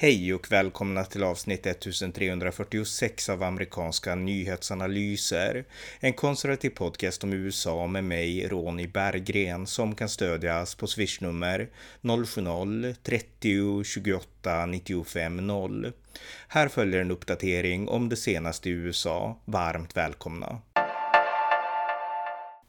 Hej och välkomna till avsnitt 1346 av amerikanska nyhetsanalyser. En konservativ podcast om USA med mig, Ronny Berggren, som kan stödjas på swishnummer 070-30 28 95 0. Här följer en uppdatering om det senaste i USA. Varmt välkomna!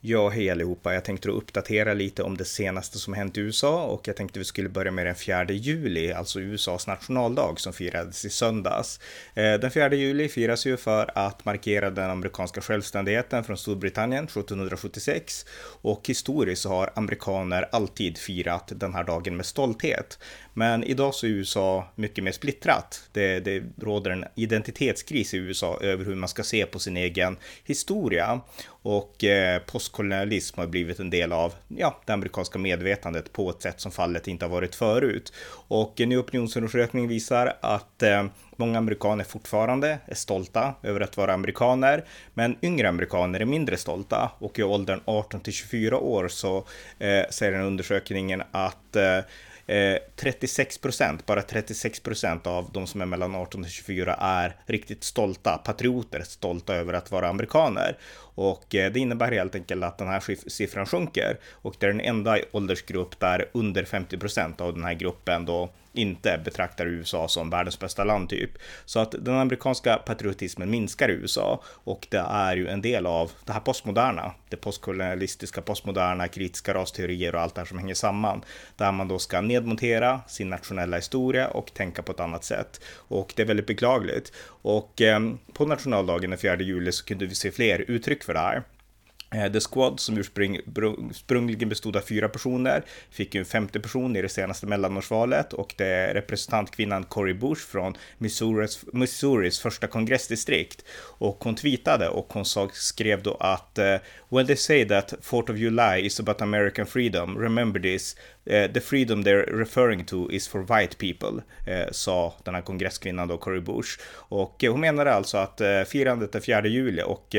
Ja, hej allihopa. Jag tänkte uppdatera lite om det senaste som hänt i USA och jag tänkte vi skulle börja med den 4 juli, alltså USAs nationaldag som firades i söndags. Eh, den 4 juli firas ju för att markera den amerikanska självständigheten från Storbritannien 1776 och historiskt så har amerikaner alltid firat den här dagen med stolthet. Men idag så är USA mycket mer splittrat. Det, det råder en identitetskris i USA över hur man ska se på sin egen historia och eh, postkolonialism har blivit en del av ja, det amerikanska medvetandet på ett sätt som fallet inte har varit förut. Och en ny opinionsundersökning visar att eh, Många amerikaner fortfarande är stolta över att vara amerikaner, men yngre amerikaner är mindre stolta och i åldern 18 till 24 år så eh, säger den undersökningen att eh, eh, 36 procent, bara 36 procent av de som är mellan 18 och 24 är riktigt stolta, patrioter, stolta över att vara amerikaner. Och eh, det innebär helt enkelt att den här siffran sjunker och det är den enda åldersgrupp där under 50 procent av den här gruppen då inte betraktar USA som världens bästa land typ. Så att den amerikanska patriotismen minskar i USA och det är ju en del av det här postmoderna, det postkolonialistiska, postmoderna, kritiska rasteorier och allt det här som hänger samman. Där man då ska nedmontera sin nationella historia och tänka på ett annat sätt. Och det är väldigt beklagligt. Och eh, på nationaldagen den 4 juli så kunde vi se fler uttryck för det här. Eh, The Squad som ursprungligen bestod av fyra personer fick ju en femte person i det senaste mellanårsvalet och det är representantkvinnan Cory Bush från Missouris, Missouris första kongressdistrikt. Och hon tweetade och hon skrev då att eh, When they say that 4th of July is about American freedom, remember this, Eh, the freedom they're referring to is for white people, eh, sa den här kongresskvinnan då, Cory Bush. Och eh, hon menade alltså att firandet är 4 juli och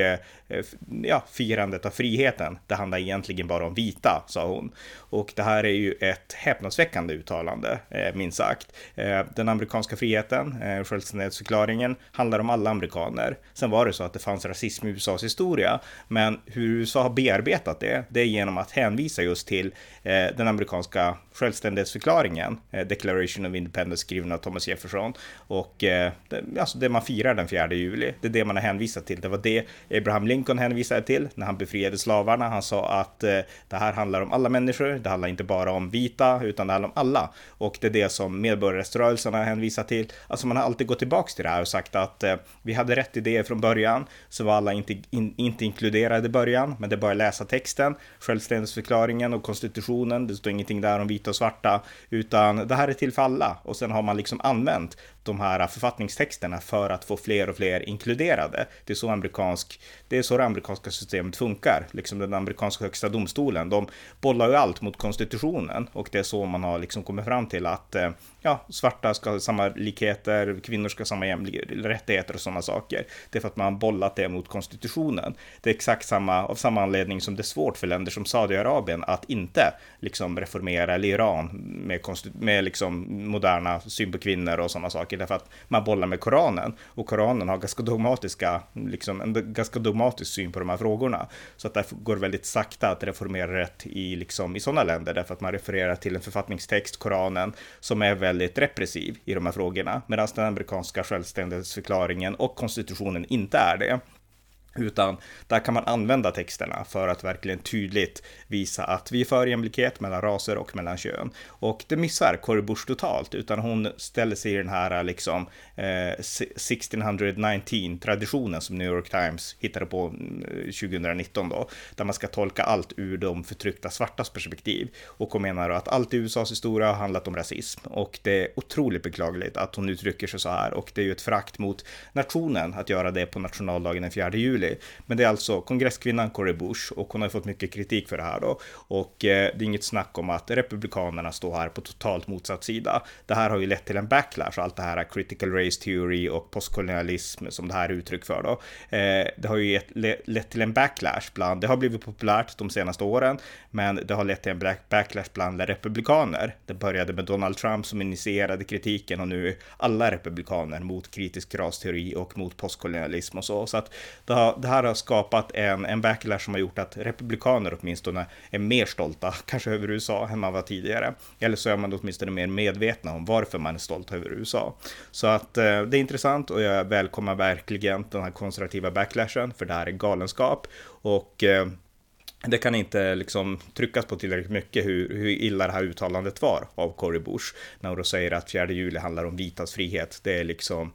ja, firandet av friheten. Det handlar egentligen bara om vita, sa hon. Och det här är ju ett häpnadsväckande uttalande, eh, minst sagt. Eh, den amerikanska friheten, eh, självständighetsförklaringen, handlar om alla amerikaner. Sen var det så att det fanns rasism i USAs historia, men hur USA har bearbetat det, det är genom att hänvisa just till Eh, den amerikanska självständighetsförklaringen, eh, Declaration of Independence skriven av Thomas Jefferson. Och eh, det, alltså det man firar den 4 juli, det är det man har hänvisat till. Det var det Abraham Lincoln hänvisade till när han befriade slavarna. Han sa att det här handlar om alla människor, det handlar inte bara om vita, utan det handlar om alla. Och det är det som medborgarrättsrörelsen har hänvisat till. Alltså man har alltid gått tillbaks till det här och sagt att vi hade rätt idéer från början, så var alla inte, in, inte inkluderade i början, men det är bara att läsa texten, självständighetsförklaringen och konstitutionen, det står ingenting där om vita och svarta, utan det här är till för alla. Och sen har man liksom använt de här författningstexterna för att få fler och fler inkluderade. Det är så, amerikansk, det, är så det amerikanska systemet funkar. Liksom den amerikanska högsta domstolen, de bollar ju allt mot konstitutionen och det är så man har liksom kommit fram till att eh, ja, svarta ska ha samma likheter, kvinnor ska ha samma rättigheter och sådana saker. Det är för att man har bollat det mot konstitutionen. Det är exakt samma, av samma anledning som det är svårt för länder som Saudiarabien att inte liksom reformera, eller Iran med, med liksom moderna syn på kvinnor och sådana saker, därför att man bollar med Koranen och Koranen har ganska dogmatiska, liksom en ganska dogmatisk syn på de här frågorna. Så att därför går det väldigt sakta att reformera rätt i, liksom, i sådana länder, därför att man refererar till en författningstext, Koranen, som är väldigt repressiv i de här frågorna, medan den amerikanska självständighetsförklaringen och konstitutionen inte är det. Utan där kan man använda texterna för att verkligen tydligt visa att vi är för jämlikhet mellan raser och mellan kön. Och det missar Cory Bush totalt, utan hon ställer sig i den här liksom eh, 1619 traditionen som New York Times hittade på eh, 2019 då, där man ska tolka allt ur de förtryckta svartas perspektiv. Och hon menar att allt i USAs historia har handlat om rasism och det är otroligt beklagligt att hon uttrycker sig så här och det är ju ett frakt mot nationen att göra det på nationaldagen den 4 juli. Men det är alltså kongresskvinnan Cori Bush och hon har fått mycket kritik för det här då. Och eh, det är inget snack om att republikanerna står här på totalt motsatt sida. Det här har ju lett till en backlash, allt det här critical race theory och postkolonialism som det här är uttryck för då. Eh, det har ju lett till en backlash bland, det har blivit populärt de senaste åren, men det har lett till en backlash bland republikaner. Det började med Donald Trump som initierade kritiken och nu är alla republikaner mot kritisk rasteori och mot postkolonialism och så. Så att det, har, det här har skapat en, en backlash som har gjort att republikaner åtminstone är mer stolta, kanske över USA, än man var tidigare. Eller så är man åtminstone mer medvetna om varför man är stolt över USA. Så att eh, det är intressant och jag välkomnar verkligen den här konservativa backlashen, för det här är galenskap. Och eh, det kan inte liksom tryckas på tillräckligt mycket hur, hur illa det här uttalandet var av Cory Bush när hon då säger att 4 juli handlar om vitas frihet. Det är liksom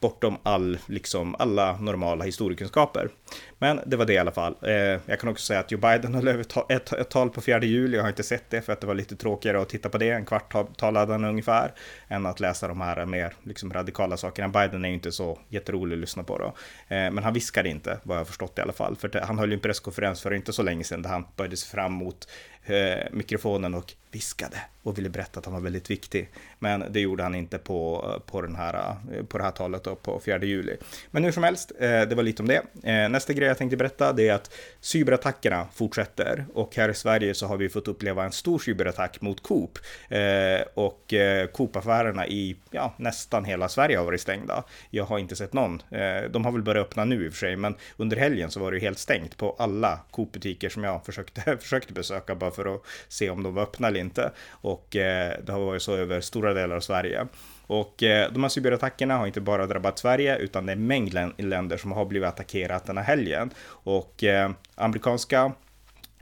bortom all, liksom, alla normala historiekunskaper. Men det var det i alla fall. Eh, jag kan också säga att Joe Biden höll över ett, ett tal på 4 juli. Jag har inte sett det för att det var lite tråkigare att titta på det. En kvart talade han ungefär. Än att läsa de här mer liksom, radikala sakerna. Biden är ju inte så jätterolig att lyssna på då. Eh, men han viskade inte, vad jag har förstått i alla fall. För han höll ju en presskonferens för inte så länge sedan där han böjde sig fram mot eh, mikrofonen och viskade och ville berätta att han var väldigt viktig. Men det gjorde han inte på, på, den här, på det här talet då, på 4 juli. Men hur som helst, eh, det var lite om det. Eh, nästa grej jag tänkte berätta det är att cyberattackerna fortsätter och här i Sverige så har vi fått uppleva en stor cyberattack mot Coop eh, och Coop-affärerna i ja, nästan hela Sverige har varit stängda. Jag har inte sett någon. De har väl börjat öppna nu i och för sig, men under helgen så var det helt stängt på alla Coop-butiker som jag försökte, försökte besöka bara för att se om de var öppna eller inte. Och eh, det har varit så över stora delar av Sverige. Och eh, de här cyberattackerna har inte bara drabbat Sverige utan det är en mängd länder som har blivit attackerat den här helgen. Och eh, amerikanska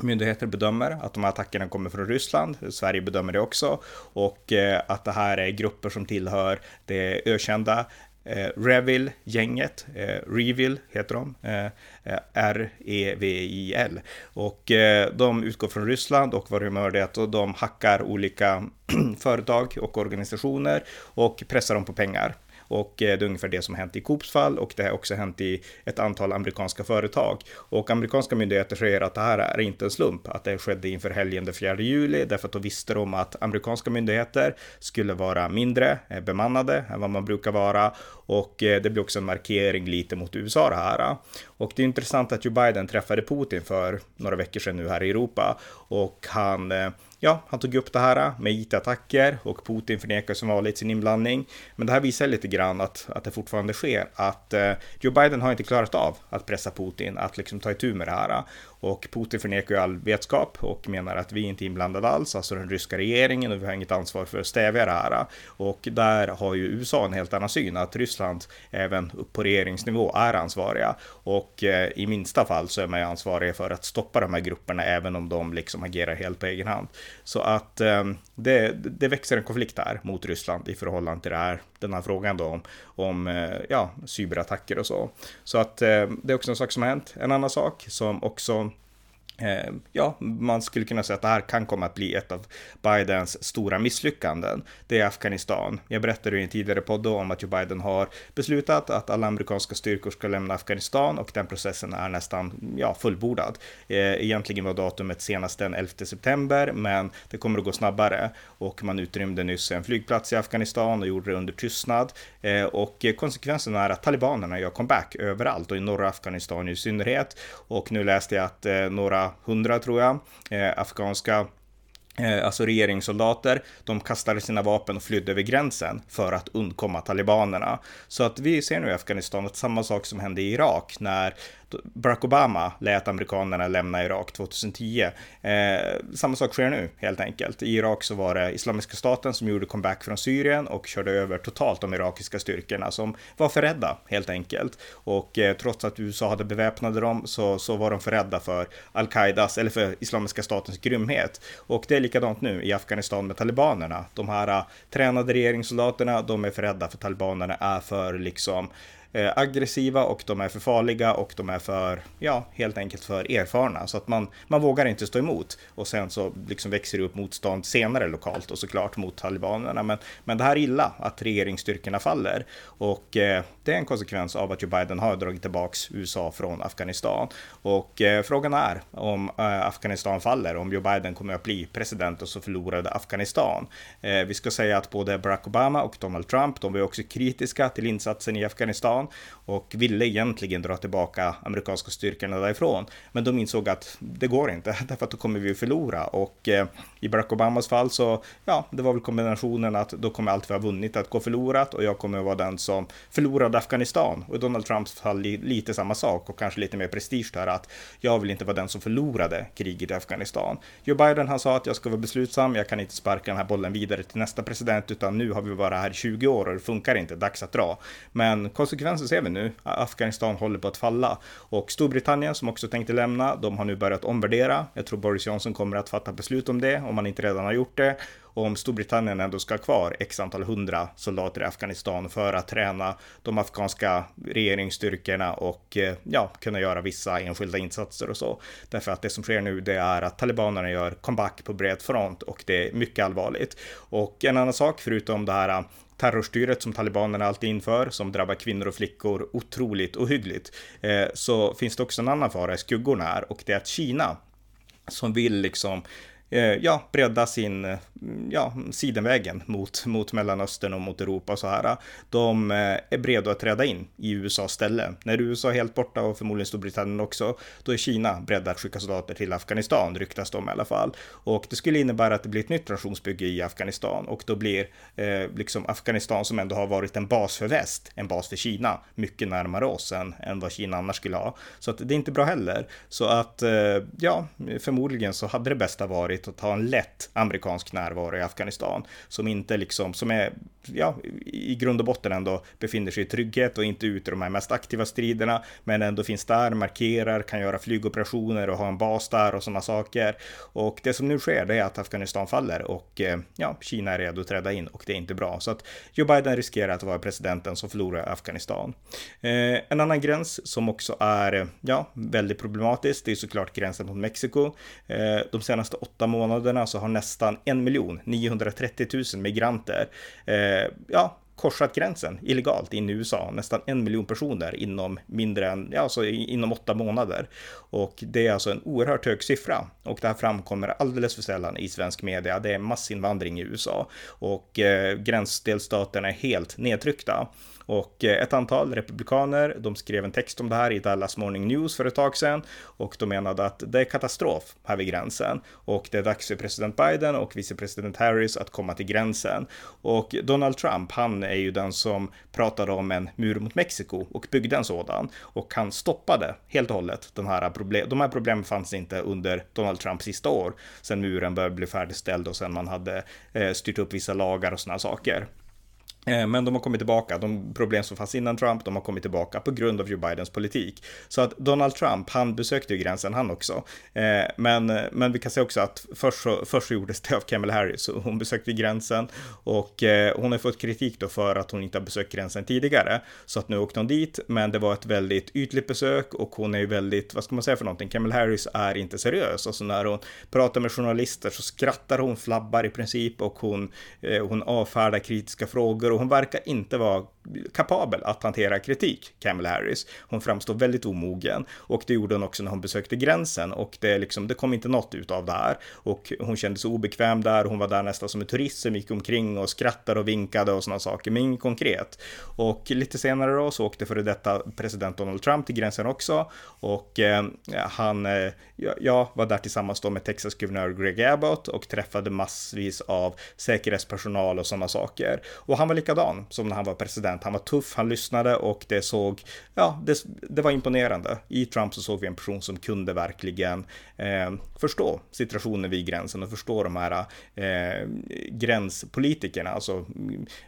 Myndigheter bedömer att de här attackerna kommer från Ryssland. Sverige bedömer det också och eh, att det här är grupper som tillhör det ökända eh, Revil-gänget, eh, Revil heter de, eh, eh R-E-V-I-L. Och eh, de utgår från Ryssland och vad de gör är att de hackar olika företag och organisationer och pressar dem på pengar. Och eh, det är ungefär det som har hänt i Coops fall och det har också hänt i ett antal amerikanska företag. Och amerikanska myndigheter säger att det här är inte en slump, att det skedde inför helgen den 4 juli, därför att då visste de att amerikanska myndigheter skulle vara mindre eh, bemannade än vad man brukar vara. Och eh, det blir också en markering lite mot USA det här. Och det är intressant att Joe Biden träffade Putin för några veckor sedan nu här i Europa och han eh, ja, han tog upp det här med IT-attacker och Putin förnekar som vanligt sin inblandning. Men det här visar lite grann att, att det fortfarande sker, att eh, Joe Biden har inte klarat av att pressa Putin att liksom ta itu med det här. Och Putin förnekar ju all vetskap och menar att vi inte är inblandade alls, alltså den ryska regeringen och vi har inget ansvar för att stävja det här. Och där har ju USA en helt annan syn, att Ryssland även upp på regeringsnivå är ansvariga. Och eh, i minsta fall så är man ju ansvariga för att stoppa de här grupperna även om de liksom agerar helt på egen hand. Så att eh, det, det växer en konflikt här mot Ryssland i förhållande till det här, den här frågan då om, om eh, ja, cyberattacker och så. Så att eh, det är också en sak som har hänt. En annan sak som också Eh, ja, man skulle kunna säga att det här kan komma att bli ett av Bidens stora misslyckanden. Det är Afghanistan. Jag berättade i en tidigare podd om att Joe Biden har beslutat att alla amerikanska styrkor ska lämna Afghanistan och den processen är nästan ja, fullbordad. Eh, egentligen var datumet senast den 11 september, men det kommer att gå snabbare och man utrymde nyss en flygplats i Afghanistan och gjorde det under tystnad. Eh, och konsekvensen är att talibanerna gör comeback överallt och i norra Afghanistan i synnerhet. Och nu läste jag att några hundra tror jag, eh, afghanska eh, alltså regeringssoldater, de kastade sina vapen och flydde över gränsen för att undkomma talibanerna. Så att vi ser nu i Afghanistan att samma sak som hände i Irak när Barack Obama lät amerikanerna lämna Irak 2010. Eh, samma sak sker nu helt enkelt. I Irak så var det Islamiska staten som gjorde comeback från Syrien och körde över totalt de irakiska styrkorna som var för rädda helt enkelt. Och eh, trots att USA hade beväpnade dem så, så var de för rädda för al-Qaidas eller för Islamiska statens grymhet. Och det är likadant nu i Afghanistan med talibanerna. De här uh, tränade regeringssoldaterna, de är för rädda för talibanerna är för liksom Eh, aggressiva och de är för farliga och de är för, ja, helt enkelt för erfarna. Så att man, man vågar inte stå emot. Och sen så liksom växer det upp motstånd senare lokalt och såklart mot talibanerna. Men, men det här är illa att regeringsstyrkorna faller. Och eh, det är en konsekvens av att Joe Biden har dragit tillbaks USA från Afghanistan. Och eh, frågan är om eh, Afghanistan faller, om Joe Biden kommer att bli president och så förlorade Afghanistan. Eh, vi ska säga att både Barack Obama och Donald Trump, de var också kritiska till insatsen i Afghanistan och ville egentligen dra tillbaka amerikanska styrkorna därifrån. Men de insåg att det går inte, därför att då kommer vi att förlora. Och eh, i Barack Obamas fall så, ja, det var väl kombinationen att då kommer allt vi har vunnit att gå förlorat och jag kommer att vara den som förlorade Afghanistan. Och i Donald Trumps fall lite samma sak och kanske lite mer prestige där att jag vill inte vara den som förlorade kriget i Afghanistan. Joe Biden han sa att jag ska vara beslutsam, jag kan inte sparka den här bollen vidare till nästa president utan nu har vi varit här i 20 år och det funkar inte, dags att dra. Men konsekvenser ser vi nu, Afghanistan håller på att falla och Storbritannien som också tänkte lämna, de har nu börjat omvärdera. Jag tror Boris Johnson kommer att fatta beslut om det om man inte redan har gjort det och om Storbritannien ändå ska ha kvar x antal hundra soldater i Afghanistan för att träna de afghanska regeringsstyrkorna och eh, ja, kunna göra vissa enskilda insatser och så. Därför att det som sker nu, det är att talibanerna gör comeback på bred front och det är mycket allvarligt. Och en annan sak, förutom det här terrorstyret som talibanerna alltid inför, som drabbar kvinnor och flickor otroligt ohyggligt, eh, så finns det också en annan fara i skuggorna här och det är att Kina som vill liksom Eh, ja, bredda sin, ja, sidenvägen mot, mot Mellanöstern och mot Europa och så här. De eh, är beredda att träda in i USAs ställe. När USA är helt borta och förmodligen Storbritannien också, då är Kina beredda att skicka soldater till Afghanistan, ryktas de i alla fall. Och det skulle innebära att det blir ett nytt nationsbygge i Afghanistan och då blir eh, liksom Afghanistan som ändå har varit en bas för väst, en bas för Kina, mycket närmare oss än, än vad Kina annars skulle ha. Så att det är inte bra heller. Så att, eh, ja, förmodligen så hade det bästa varit att ha en lätt amerikansk närvaro i Afghanistan som inte liksom, som är, ja, i grund och botten ändå befinner sig i trygghet och inte ute i de här mest aktiva striderna, men ändå finns där, markerar, kan göra flygoperationer och ha en bas där och sådana saker. Och det som nu sker, det är att Afghanistan faller och eh, ja, Kina är redo att träda in och det är inte bra. Så att Joe Biden riskerar att vara presidenten som förlorar Afghanistan. Eh, en annan gräns som också är, eh, ja, väldigt problematisk, det är såklart gränsen mot Mexiko. Eh, de senaste åtta månaderna så har nästan 1 miljon 930 000 migranter eh, ja, korsat gränsen illegalt in i USA. Nästan en miljon personer inom mindre än, ja, alltså inom åtta månader. Och det är alltså en oerhört hög siffra. Och det här framkommer alldeles för sällan i svensk media. Det är massinvandring i USA och eh, gränsdelstaterna är helt nedtryckta. Och eh, ett antal republikaner, de skrev en text om det här i Dallas Morning News för ett tag sedan och de menade att det är katastrof här vid gränsen och det är dags för president Biden och vicepresident Harris att komma till gränsen. Och Donald Trump, han är ju den som pratade om en mur mot Mexiko och byggde en sådan och han stoppade helt och hållet den här problem. De här problemen fanns inte under Donald Trumps sista år sen muren började bli färdigställd och sen man hade eh, styrt upp vissa lagar och sådana saker. Eh, men de har kommit tillbaka, de problem som fanns innan Trump, de har kommit tillbaka på grund av Joe Bidens politik. Så att Donald Trump, han besökte ju gränsen han också. Eh, men, men vi kan säga också att först så, först så gjordes det av Kamala Harris, hon besökte gränsen och eh, hon har fått kritik då för att hon inte har besökt gränsen tidigare. Så att nu åkte hon dit, men det var ett väldigt ytligt besök och hon är ju väldigt, vad ska man säga för någonting, Kamala Harris är inte seriös. Alltså när hon pratar med journalister så skrattar hon, flabbar i princip och hon, hon avfärdar kritiska frågor hon verkar inte vara kapabel att hantera kritik, Kamala Harris. Hon framstår väldigt omogen och det gjorde hon också när hon besökte gränsen och det, liksom, det kom inte något ut av det här och hon kände sig obekväm där. Hon var där nästan som en turist som gick omkring och skrattade och vinkade och sådana saker, men inget konkret. Och lite senare då så åkte före detta president Donald Trump till gränsen också och eh, han eh, ja, var där tillsammans då med Texas guvernör Greg Abbott och träffade massvis av säkerhetspersonal och sådana saker. Och han var likadan som när han var president. Han var tuff, han lyssnade och det såg, ja, det, det var imponerande. I Trump så såg vi en person som kunde verkligen eh, förstå situationen vid gränsen och förstå de här eh, gränspolitikerna, alltså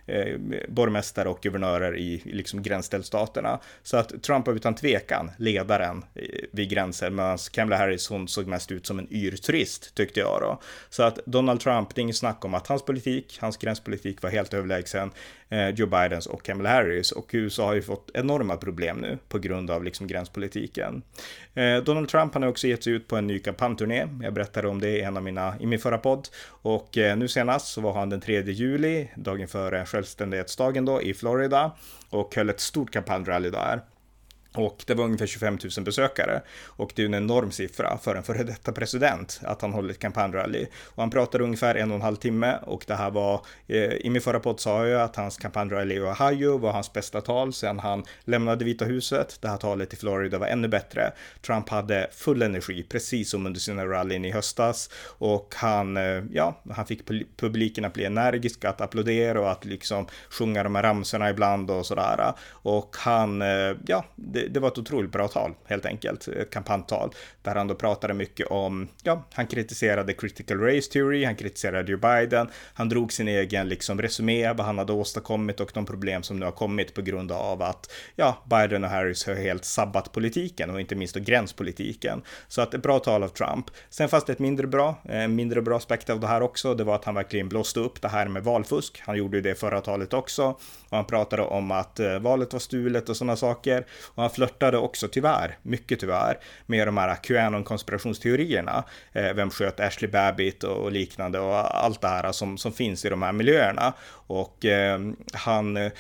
eh, borgmästare och guvernörer i, liksom gränsdelstaterna. Så att Trump var utan tvekan ledaren eh, vid gränsen, medan Kamala Harris hon såg mest ut som en yrturist tyckte jag då. Så att Donald Trump, det är inget snack om att hans politik, hans gränspolitik var helt överlägsen Eh, Joe Bidens och Kamala Kamala Harris och USA har ju fått enorma problem nu på grund av liksom gränspolitiken. Eh, Donald Trump han har också gett sig ut på en ny kampanjturné. Jag berättade om det i en av mina, i min förra podd. Och eh, nu senast så var han den 3 juli, dagen före självständighetsdagen då, i Florida och höll ett stort kampanjrally där. Och det var ungefär 25 000 besökare. Och det är en enorm siffra för en före detta president att han håller ett kampanjrally. Och han pratade ungefär en och en halv timme och det här var, eh, i min förra podd sa jag att hans kampanjrally i Ohio var hans bästa tal sedan han lämnade Vita huset. Det här talet i Florida var ännu bättre. Trump hade full energi, precis som under sina rallyn i höstas. Och han, eh, ja, han fick publiken att bli energisk, att applådera och att liksom sjunga de här ramsorna ibland och sådär. Och han, eh, ja, det, det, var ett otroligt bra tal helt enkelt, ett kampanjtal där han då pratade mycket om, ja, han kritiserade critical race theory, han kritiserade Joe Biden, han drog sin egen liksom resumé, vad han hade åstadkommit och de problem som nu har kommit på grund av att, ja, Biden och Harris har helt sabbat politiken och inte minst då gränspolitiken. Så att ett bra tal av Trump. Sen fanns det ett mindre bra, en mindre bra aspekt av det här också, det var att han verkligen blåste upp det här med valfusk. Han gjorde ju det förra talet också och han pratade om att eh, valet var stulet och sådana saker och han flörtade också tyvärr, mycket tyvärr, med de här QAnon-konspirationsteorierna. Eh, vem sköt Ashley Babbitt och liknande och allt det här som, som finns i de här miljöerna. Och eh, han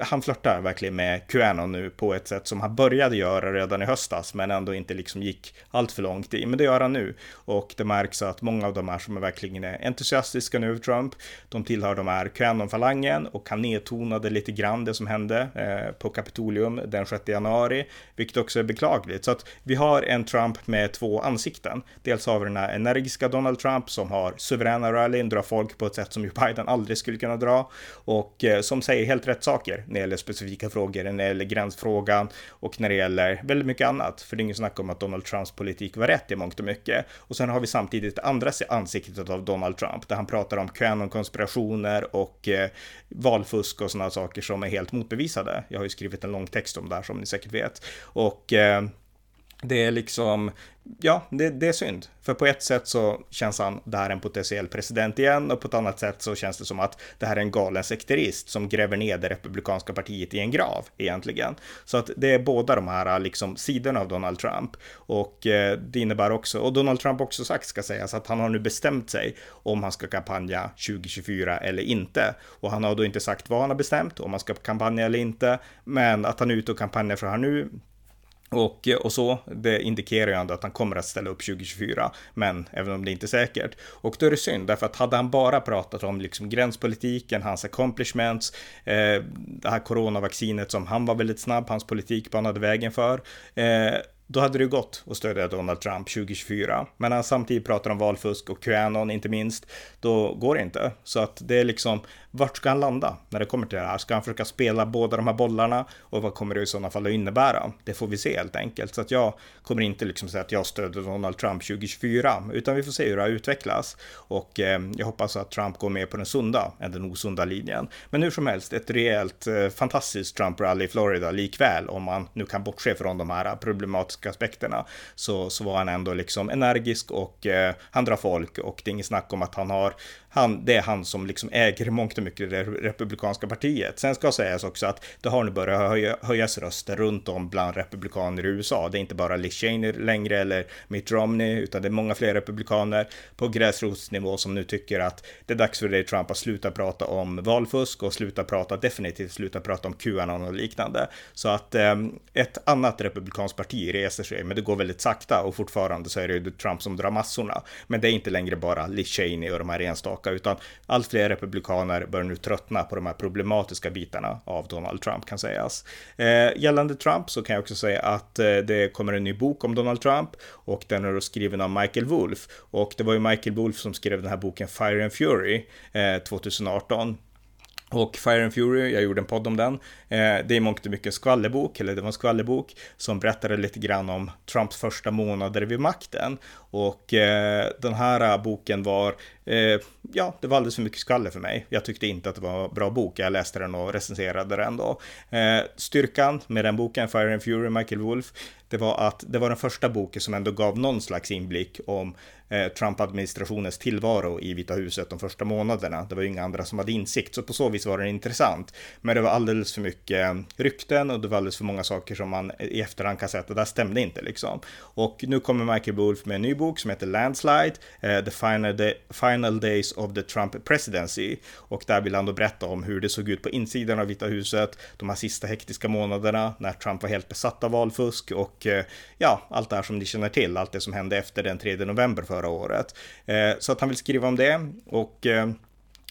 han flörtar verkligen med Qanon nu på ett sätt som han började göra redan i höstas, men ändå inte liksom gick allt för långt i. Men det gör han nu och det märks att många av de här som är verkligen entusiastiska nu över Trump, de tillhör de här Qanon-falangen och han nedtonade lite grann det som hände eh, på Kapitolium den 6 januari, vilket också är beklagligt. Så att vi har en Trump med två ansikten. Dels har vi den här energiska Donald Trump som har suveräna rallyn, drar folk på ett sätt som Joe Biden aldrig skulle kunna dra och eh, som säger helt rätt saker när det gäller specifika frågor, när det gäller gränsfrågan och när det gäller väldigt mycket annat. För det är ingen snack om att Donald Trumps politik var rätt i mångt och mycket. Och sen har vi samtidigt andra ansiktet av Donald Trump där han pratar om Qanon-konspirationer och eh, valfusk och sådana saker som är helt motbevisade. Jag har ju skrivit en lång text om det här som ni säkert vet. Och eh, det är liksom, ja, det, det, är synd. För på ett sätt så känns han, det här är en potentiell president igen och på ett annat sätt så känns det som att det här är en galen sekterist som gräver ner det republikanska partiet i en grav egentligen. Så att det är båda de här liksom sidorna av Donald Trump och eh, det innebär också, och Donald Trump också sagt ska sägas att han har nu bestämt sig om han ska kampanja 2024 eller inte. Och han har då inte sagt vad han har bestämt, om han ska kampanja eller inte, men att han är ute och kampanjar för här nu, och, eh, och så, det indikerar ju ändå att han kommer att ställa upp 2024, men även om det inte är säkert. Och då är det synd, därför att hade han bara pratat om liksom gränspolitiken, hans accomplishments, eh, det här coronavaccinet som han var väldigt snabb, hans politik banade vägen för, eh, då hade det gått att stödja Donald Trump 2024. Men när han samtidigt pratar om valfusk och Qanon inte minst, då går det inte. Så att det är liksom, vart ska han landa när det kommer till det här? Ska han försöka spela båda de här bollarna och vad kommer det i sådana fall att innebära? Det får vi se helt enkelt. Så att jag kommer inte liksom säga att jag stöder Donald Trump 2024, utan vi får se hur det här utvecklas. Och eh, jag hoppas att Trump går mer på den sunda än den osunda linjen. Men hur som helst, ett rejält eh, fantastiskt Trump-rally i Florida likväl, om man nu kan bortse från de här problematiska aspekterna, så, så var han ändå liksom energisk och eh, han drar folk och det är inget snack om att han har han, det är han som liksom äger mångt jättemycket mycket det republikanska partiet. Sen ska sägas också att det har nu börjat höja, höjas röster runt om bland republikaner i USA. Det är inte bara Liz Cheney längre eller Mitt Romney, utan det är många fler republikaner på gräsrotsnivå som nu tycker att det är dags för dig Trump att sluta prata om valfusk och sluta prata, definitivt sluta prata om Qanon och liknande. Så att eh, ett annat republikanskt parti reser sig, men det går väldigt sakta och fortfarande så är det ju Trump som drar massorna. Men det är inte längre bara Liz Cheney och de här enstaka utan allt fler republikaner börjar nu tröttna på de här problematiska bitarna av Donald Trump kan sägas. Eh, gällande Trump så kan jag också säga att eh, det kommer en ny bok om Donald Trump och den är då skriven av Michael Wolff och det var ju Michael Wolff som skrev den här boken Fire and Fury eh, 2018 och Fire and Fury, jag gjorde en podd om den. Eh, det är mångt och mycket en skvallerbok, eller det var en skvallerbok som berättade lite grann om Trumps första månader vid makten. Och eh, den här boken var, eh, ja, det var alldeles för mycket skvaller för mig. Jag tyckte inte att det var en bra bok. Jag läste den och recenserade den då. Eh, styrkan med den boken, Fire and Fury, Michael Wolff, det var att det var den första boken som ändå gav någon slags inblick om eh, Trump-administrationens tillvaro i Vita huset de första månaderna. Det var ju inga andra som hade insikt, så på så vis var den intressant. Men det var alldeles för mycket eh, rykten och det var alldeles för många saker som man i efterhand kan säga att det där stämde inte liksom. Och nu kommer Michael Wolff med en ny bok som heter Landslide, eh, The Final, Day, Final Final Days of the Trump Presidency. Och där vill han då berätta om hur det såg ut på insidan av Vita huset, de här sista hektiska månaderna när Trump var helt besatt av valfusk och eh, ja, allt det här som ni känner till, allt det som hände efter den 3 november förra året. Eh, så att han vill skriva om det och eh,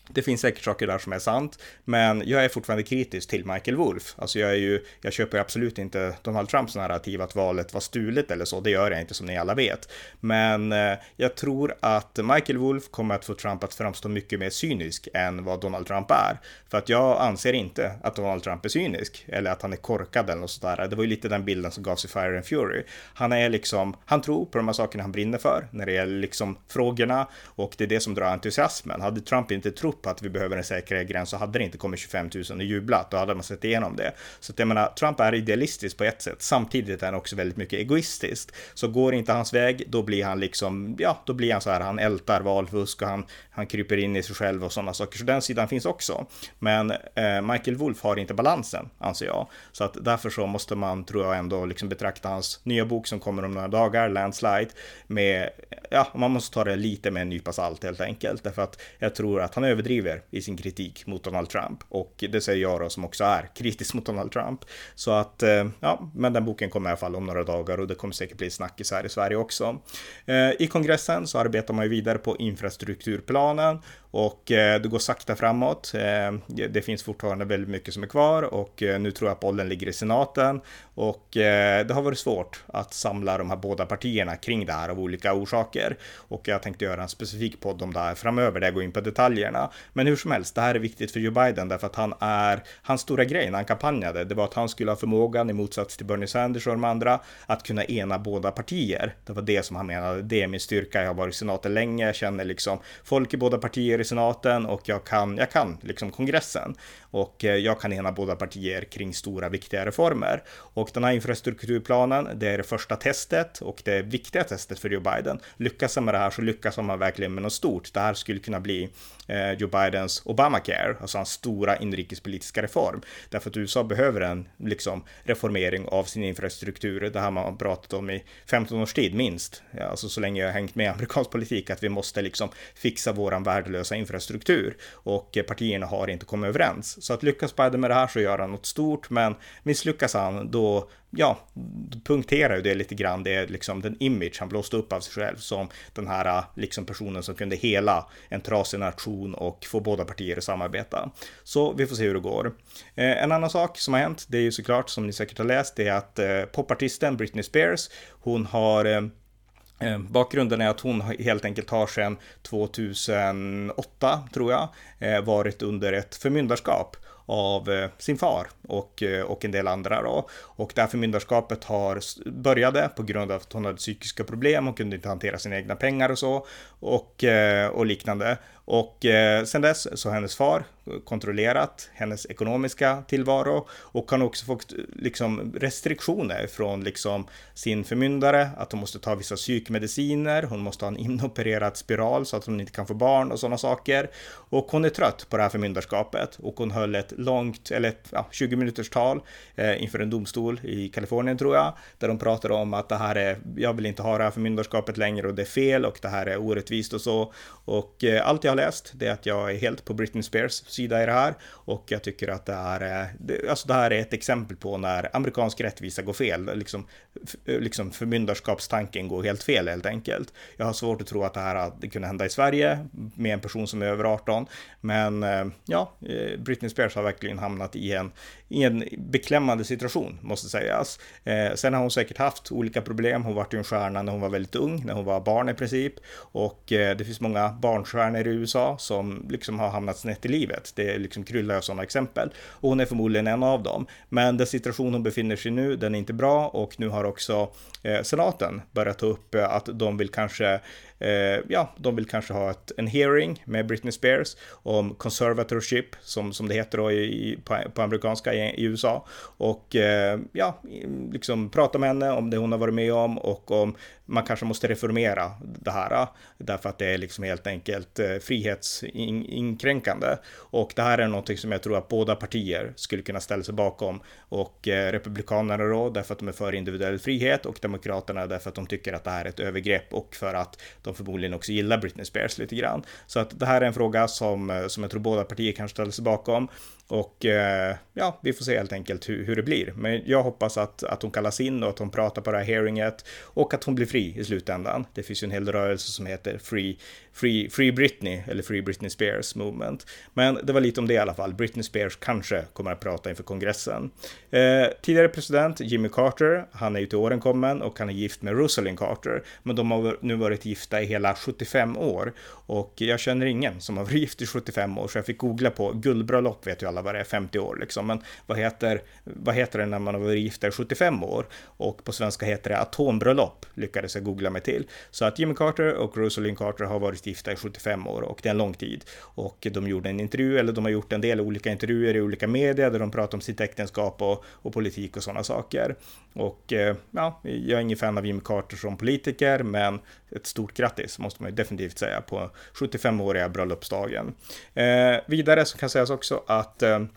det finns säkert saker där som är sant, men jag är fortfarande kritisk till Michael Wolff. Alltså jag är ju, jag köper absolut inte Donald Trumps narrativ att valet var stulet eller så, det gör jag inte som ni alla vet. Men eh, jag tror att Michael Wolff kommer att få Trump att framstå mycket mer cynisk än vad Donald Trump är. För att jag anser inte att Donald Trump är cynisk, eller att han är korkad eller något sådär. Det var ju lite den bilden som gavs i Fire and Fury. Han är liksom, han tror på de här sakerna han brinner för, när det gäller liksom frågorna, och det är det som drar entusiasmen. Hade Trump inte trott på att vi behöver en säkrare gräns så hade det inte kommit 25 000 och jublat. Då hade man sett igenom det. Så att jag menar, Trump är idealistisk på ett sätt. Samtidigt är han också väldigt mycket egoistisk. Så går inte hans väg, då blir han liksom, ja, då blir han så här, han ältar valfusk och han, han kryper in i sig själv och sådana saker. Så den sidan finns också. Men eh, Michael Wolf har inte balansen, anser jag. Så att därför så måste man, tror jag, ändå liksom betrakta hans nya bok som kommer om några dagar, Landslide, med, ja, man måste ta det lite med en nypa salt helt enkelt. Därför att jag tror att han överdriver i sin kritik mot Donald Trump. Och det säger jag då som också är kritisk mot Donald Trump. Så att, eh, ja, men den boken kommer i alla fall om några dagar och det kommer säkert bli snackis här i Sverige också. Eh, I kongressen så arbetar man ju vidare på infrastrukturplanen och eh, det går sakta framåt. Det finns fortfarande väldigt mycket som är kvar och nu tror jag att bollen ligger i senaten och det har varit svårt att samla de här båda partierna kring det här av olika orsaker. Och jag tänkte göra en specifik podd om det här framöver där jag går in på detaljerna. Men hur som helst, det här är viktigt för Joe Biden därför att han är, hans stora grej när han kampanjade, det var att han skulle ha förmågan i motsats till Bernie Sanders och de andra att kunna ena båda partier. Det var det som han menade, det är min styrka, jag har varit i senaten länge, jag känner liksom folk i båda partier i senaten och jag kan, jag kan liksom kongressen och eh, jag kan ena båda partier kring stora viktiga reformer. Och den här infrastrukturplanen, det är det första testet och det viktiga testet för Joe Biden. Lyckas han med det här så lyckas han verkligen med något stort. Det här skulle kunna bli eh, Joe Bidens Obamacare, alltså hans stora inrikespolitiska reform. Därför att USA behöver en liksom, reformering av sin infrastruktur. Det här man har pratat om i 15 års tid minst, alltså så länge jag har hängt med i amerikansk politik, att vi måste liksom fixa våran värdelösa infrastruktur. Och eh, partierna har inte kommit överens. Så att lyckas Biden med det här så gör han något stort, men misslyckas han då ja, punkterar ju det lite grann. Det är liksom den image han blåste upp av sig själv som den här äh, liksom personen som kunde hela en trasig nation och få båda partier att samarbeta. Så vi får se hur det går. Eh, en annan sak som har hänt, det är ju såklart som ni säkert har läst, det är att eh, popartisten Britney Spears, hon har eh, Bakgrunden är att hon helt enkelt har sedan 2008, tror jag, varit under ett förmyndarskap av eh, sin far och, eh, och en del andra då. Och det här förmyndarskapet har började på grund av att hon hade psykiska problem, hon kunde inte hantera sina egna pengar och så och, eh, och liknande. Och eh, sen dess så har hennes far kontrollerat hennes ekonomiska tillvaro och kan också fått eh, liksom restriktioner från liksom sin förmyndare, att hon måste ta vissa psykmediciner, hon måste ha en inopererad spiral så att hon inte kan få barn och sådana saker. Och hon är trött på det här förmyndarskapet och hon höll ett långt, eller ett ja, 20 minuters tal eh, inför en domstol i Kalifornien tror jag, där de pratar om att det här är, jag vill inte ha det här förmyndarskapet längre och det är fel och det här är orättvist och så. Och eh, allt jag har läst, det är att jag är helt på Britney Spears sida i det här och jag tycker att det är, alltså det här är ett exempel på när amerikansk rättvisa går fel, liksom, liksom förmyndarskapstanken går helt fel helt enkelt. Jag har svårt att tro att det här hade kunnat hända i Sverige med en person som är över 18, men eh, ja, eh, Britney Spears har verkligen hamnat i en, i en beklämmande situation, måste sägas. Eh, sen har hon säkert haft olika problem. Hon var ju en stjärna när hon var väldigt ung, när hon var barn i princip. Och eh, det finns många barnstjärnor i USA som liksom har hamnat snett i livet. Det är liksom kryllar av sådana exempel. Och hon är förmodligen en av dem. Men den situation hon befinner sig i nu, den är inte bra och nu har också eh, senaten börjat ta upp eh, att de vill kanske Eh, ja, de vill kanske ha ett, en hearing med Britney Spears om conservatorship, som, som det heter då i, på, på amerikanska i, i, USA. Och eh, ja, liksom prata med henne om det hon har varit med om och om man kanske måste reformera det här eh, därför att det är liksom helt enkelt frihetsinkränkande. Och det här är någonting som jag tror att båda partier skulle kunna ställa sig bakom och republikanerna då därför att de är för individuell frihet och demokraterna därför att de tycker att det här är ett övergrepp och för att de förmodligen också gillar Britney Spears lite grann. Så att det här är en fråga som, eh, som jag tror båda partier kan ställa sig bakom. Och eh, ja, vi får se helt enkelt hur, hur, det blir. Men jag hoppas att, att hon kallas in och att hon pratar på det här hearinget och att hon blir fri i slutändan. Det finns ju en hel rörelse som heter Free, Free, Free Britney eller Free Britney Spears Movement. Men det var lite om det i alla fall. Britney Spears kanske kommer att prata inför kongressen. Eh, tidigare president Jimmy Carter, han är ju till åren kommen och han är gift med Rosalind Carter. Men de har nu varit gifta i hela 75 år och jag känner ingen som har varit gift i 75 år så jag fick googla på guldbröllop vet ju alla vad det är, 50 år liksom. Men vad heter, vad heter det när man har varit gifta i 75 år? Och på svenska heter det atombröllop, lyckades jag googla mig till. Så att Jimmy Carter och Rosalind Carter har varit gifta i 75 år och det är en lång tid. Och de gjorde en intervju, eller de har gjort en del olika intervjuer i olika medier där de pratar om sitt äktenskap och, och politik och sådana saker. Och eh, ja, jag är ingen fan av Jimmy Carter som politiker, men ett stort grattis måste man ju definitivt säga på 75-åriga bröllopsdagen. Eh, vidare så kan sägas också att eh, um,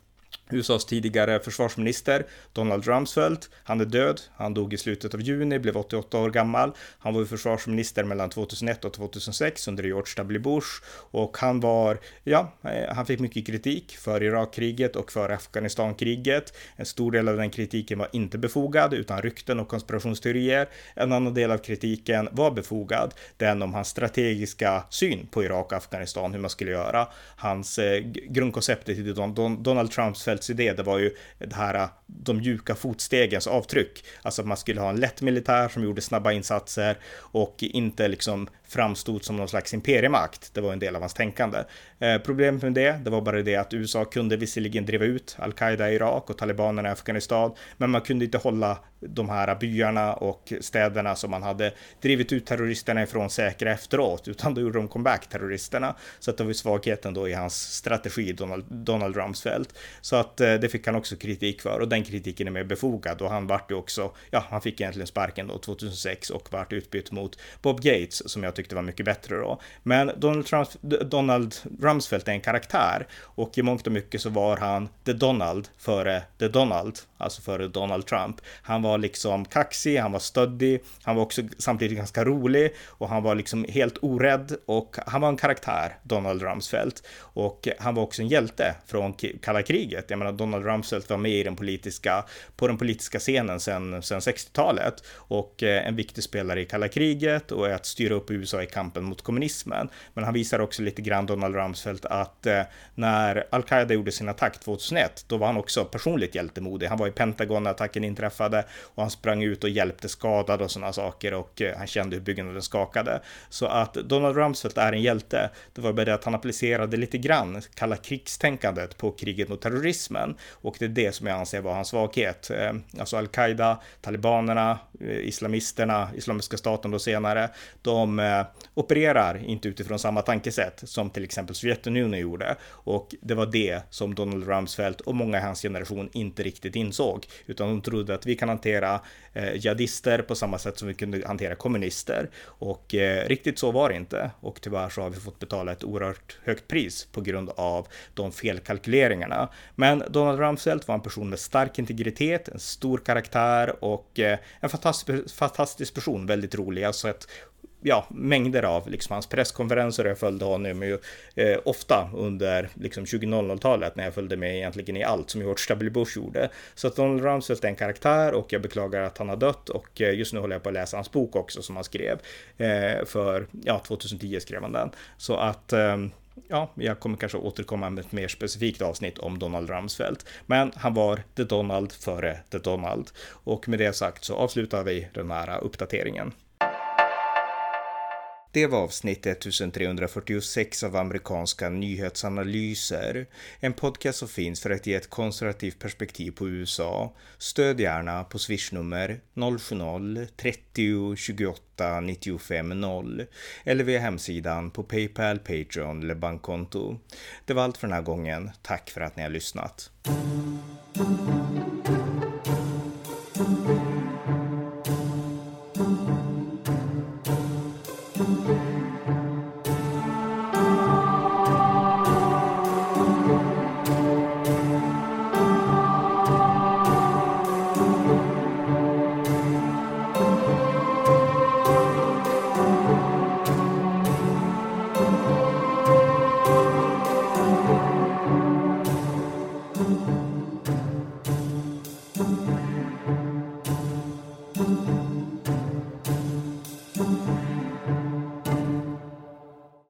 USAs tidigare försvarsminister Donald Rumsfeld. Han är död. Han dog i slutet av juni, blev 88 år gammal. Han var försvarsminister mellan 2001 och 2006 under George W. Bush och han var, ja, eh, han fick mycket kritik för Irakkriget och för Afghanistankriget. En stor del av den kritiken var inte befogad utan rykten och konspirationsteorier. En annan del av kritiken var befogad, den om hans strategiska syn på Irak och Afghanistan, hur man skulle göra. Hans eh, grundkonceptet i Donald Trumps Roosevelts idé, det var ju det här, äh, de mjuka fotstegens avtryck. Alltså att man skulle ha en lätt militär som gjorde snabba insatser och inte liksom framstod som någon slags imperiemakt. Det var en del av hans tänkande. Eh, problemet med det, det var bara det att USA kunde visserligen driva ut al-Qaida i Irak och talibanerna i Afghanistan, men man kunde inte hålla de här byarna och städerna som man hade drivit ut terroristerna ifrån säkra efteråt, utan då gjorde de comeback terroristerna. Så att det var svagheten då i hans strategi, Donald, Donald Rumsfeld. Så att eh, det fick han också kritik för och den kritiken är mer befogad och han vart ju också, ja, han fick egentligen sparken då 2006 och vart utbytt mot Bob Gates som jag jag tyckte var mycket bättre då. Men Donald, Trump, Donald Rumsfeld är en karaktär och i mångt och mycket så var han The Donald före The Donald, alltså före Donald Trump. Han var liksom kaxig, han var stöddig, han var också samtidigt ganska rolig och han var liksom helt orädd och han var en karaktär, Donald Rumsfeld. Och han var också en hjälte från kalla kriget. Jag menar, Donald Rumsfeld var med i den politiska, på den politiska scenen sedan, 60-talet och eh, en viktig spelare i kalla kriget och att styra upp USA USA i kampen mot kommunismen. Men han visar också lite grann, Donald Rumsfeld, att eh, när al-Qaida gjorde sin attack 2001, då var han också personligt hjältemodig. Han var i Pentagon när attacken inträffade och han sprang ut och hjälpte skadade och sådana saker och eh, han kände hur byggnaden skakade. Så att Donald Rumsfeld är en hjälte. Det var bara det att han applicerade lite grann kalla krigstänkandet på kriget mot terrorismen och det är det som jag anser var hans svaghet. Eh, alltså al-Qaida, talibanerna, eh, islamisterna, Islamiska staten då senare, de eh, Eh, opererar inte utifrån samma tankesätt som till exempel Sovjetunionen gjorde. Och det var det som Donald Rumsfeld och många i hans generation inte riktigt insåg, utan de trodde att vi kan hantera eh, jihadister på samma sätt som vi kunde hantera kommunister. Och eh, riktigt så var det inte. Och tyvärr så har vi fått betala ett oerhört högt pris på grund av de felkalkyleringarna. Men Donald Rumsfeld var en person med stark integritet, en stor karaktär och eh, en fantastisk, fantastisk person, väldigt rolig. Jag har sett ja, mängder av liksom, hans presskonferenser. Jag följde honom ju eh, ofta under liksom, 2000-talet när jag följde med egentligen i allt som George W. Bush gjorde. Så att Donald Rumsfeld är en karaktär och jag beklagar att han har dött och eh, just nu håller jag på att läsa hans bok också som han skrev eh, för, ja, 2010 skrev han den. Så att eh, ja, jag kommer kanske återkomma med ett mer specifikt avsnitt om Donald Rumsfeld. Men han var The Donald före The Donald. Och med det sagt så avslutar vi den här uppdateringen. Det var avsnitt 1346 av amerikanska nyhetsanalyser. En podcast som finns för att ge ett konservativt perspektiv på USA. Stöd gärna på swishnummer 070-30 28 95 0 eller via hemsidan på Paypal, Patreon eller bankkonto. Det var allt för den här gången. Tack för att ni har lyssnat.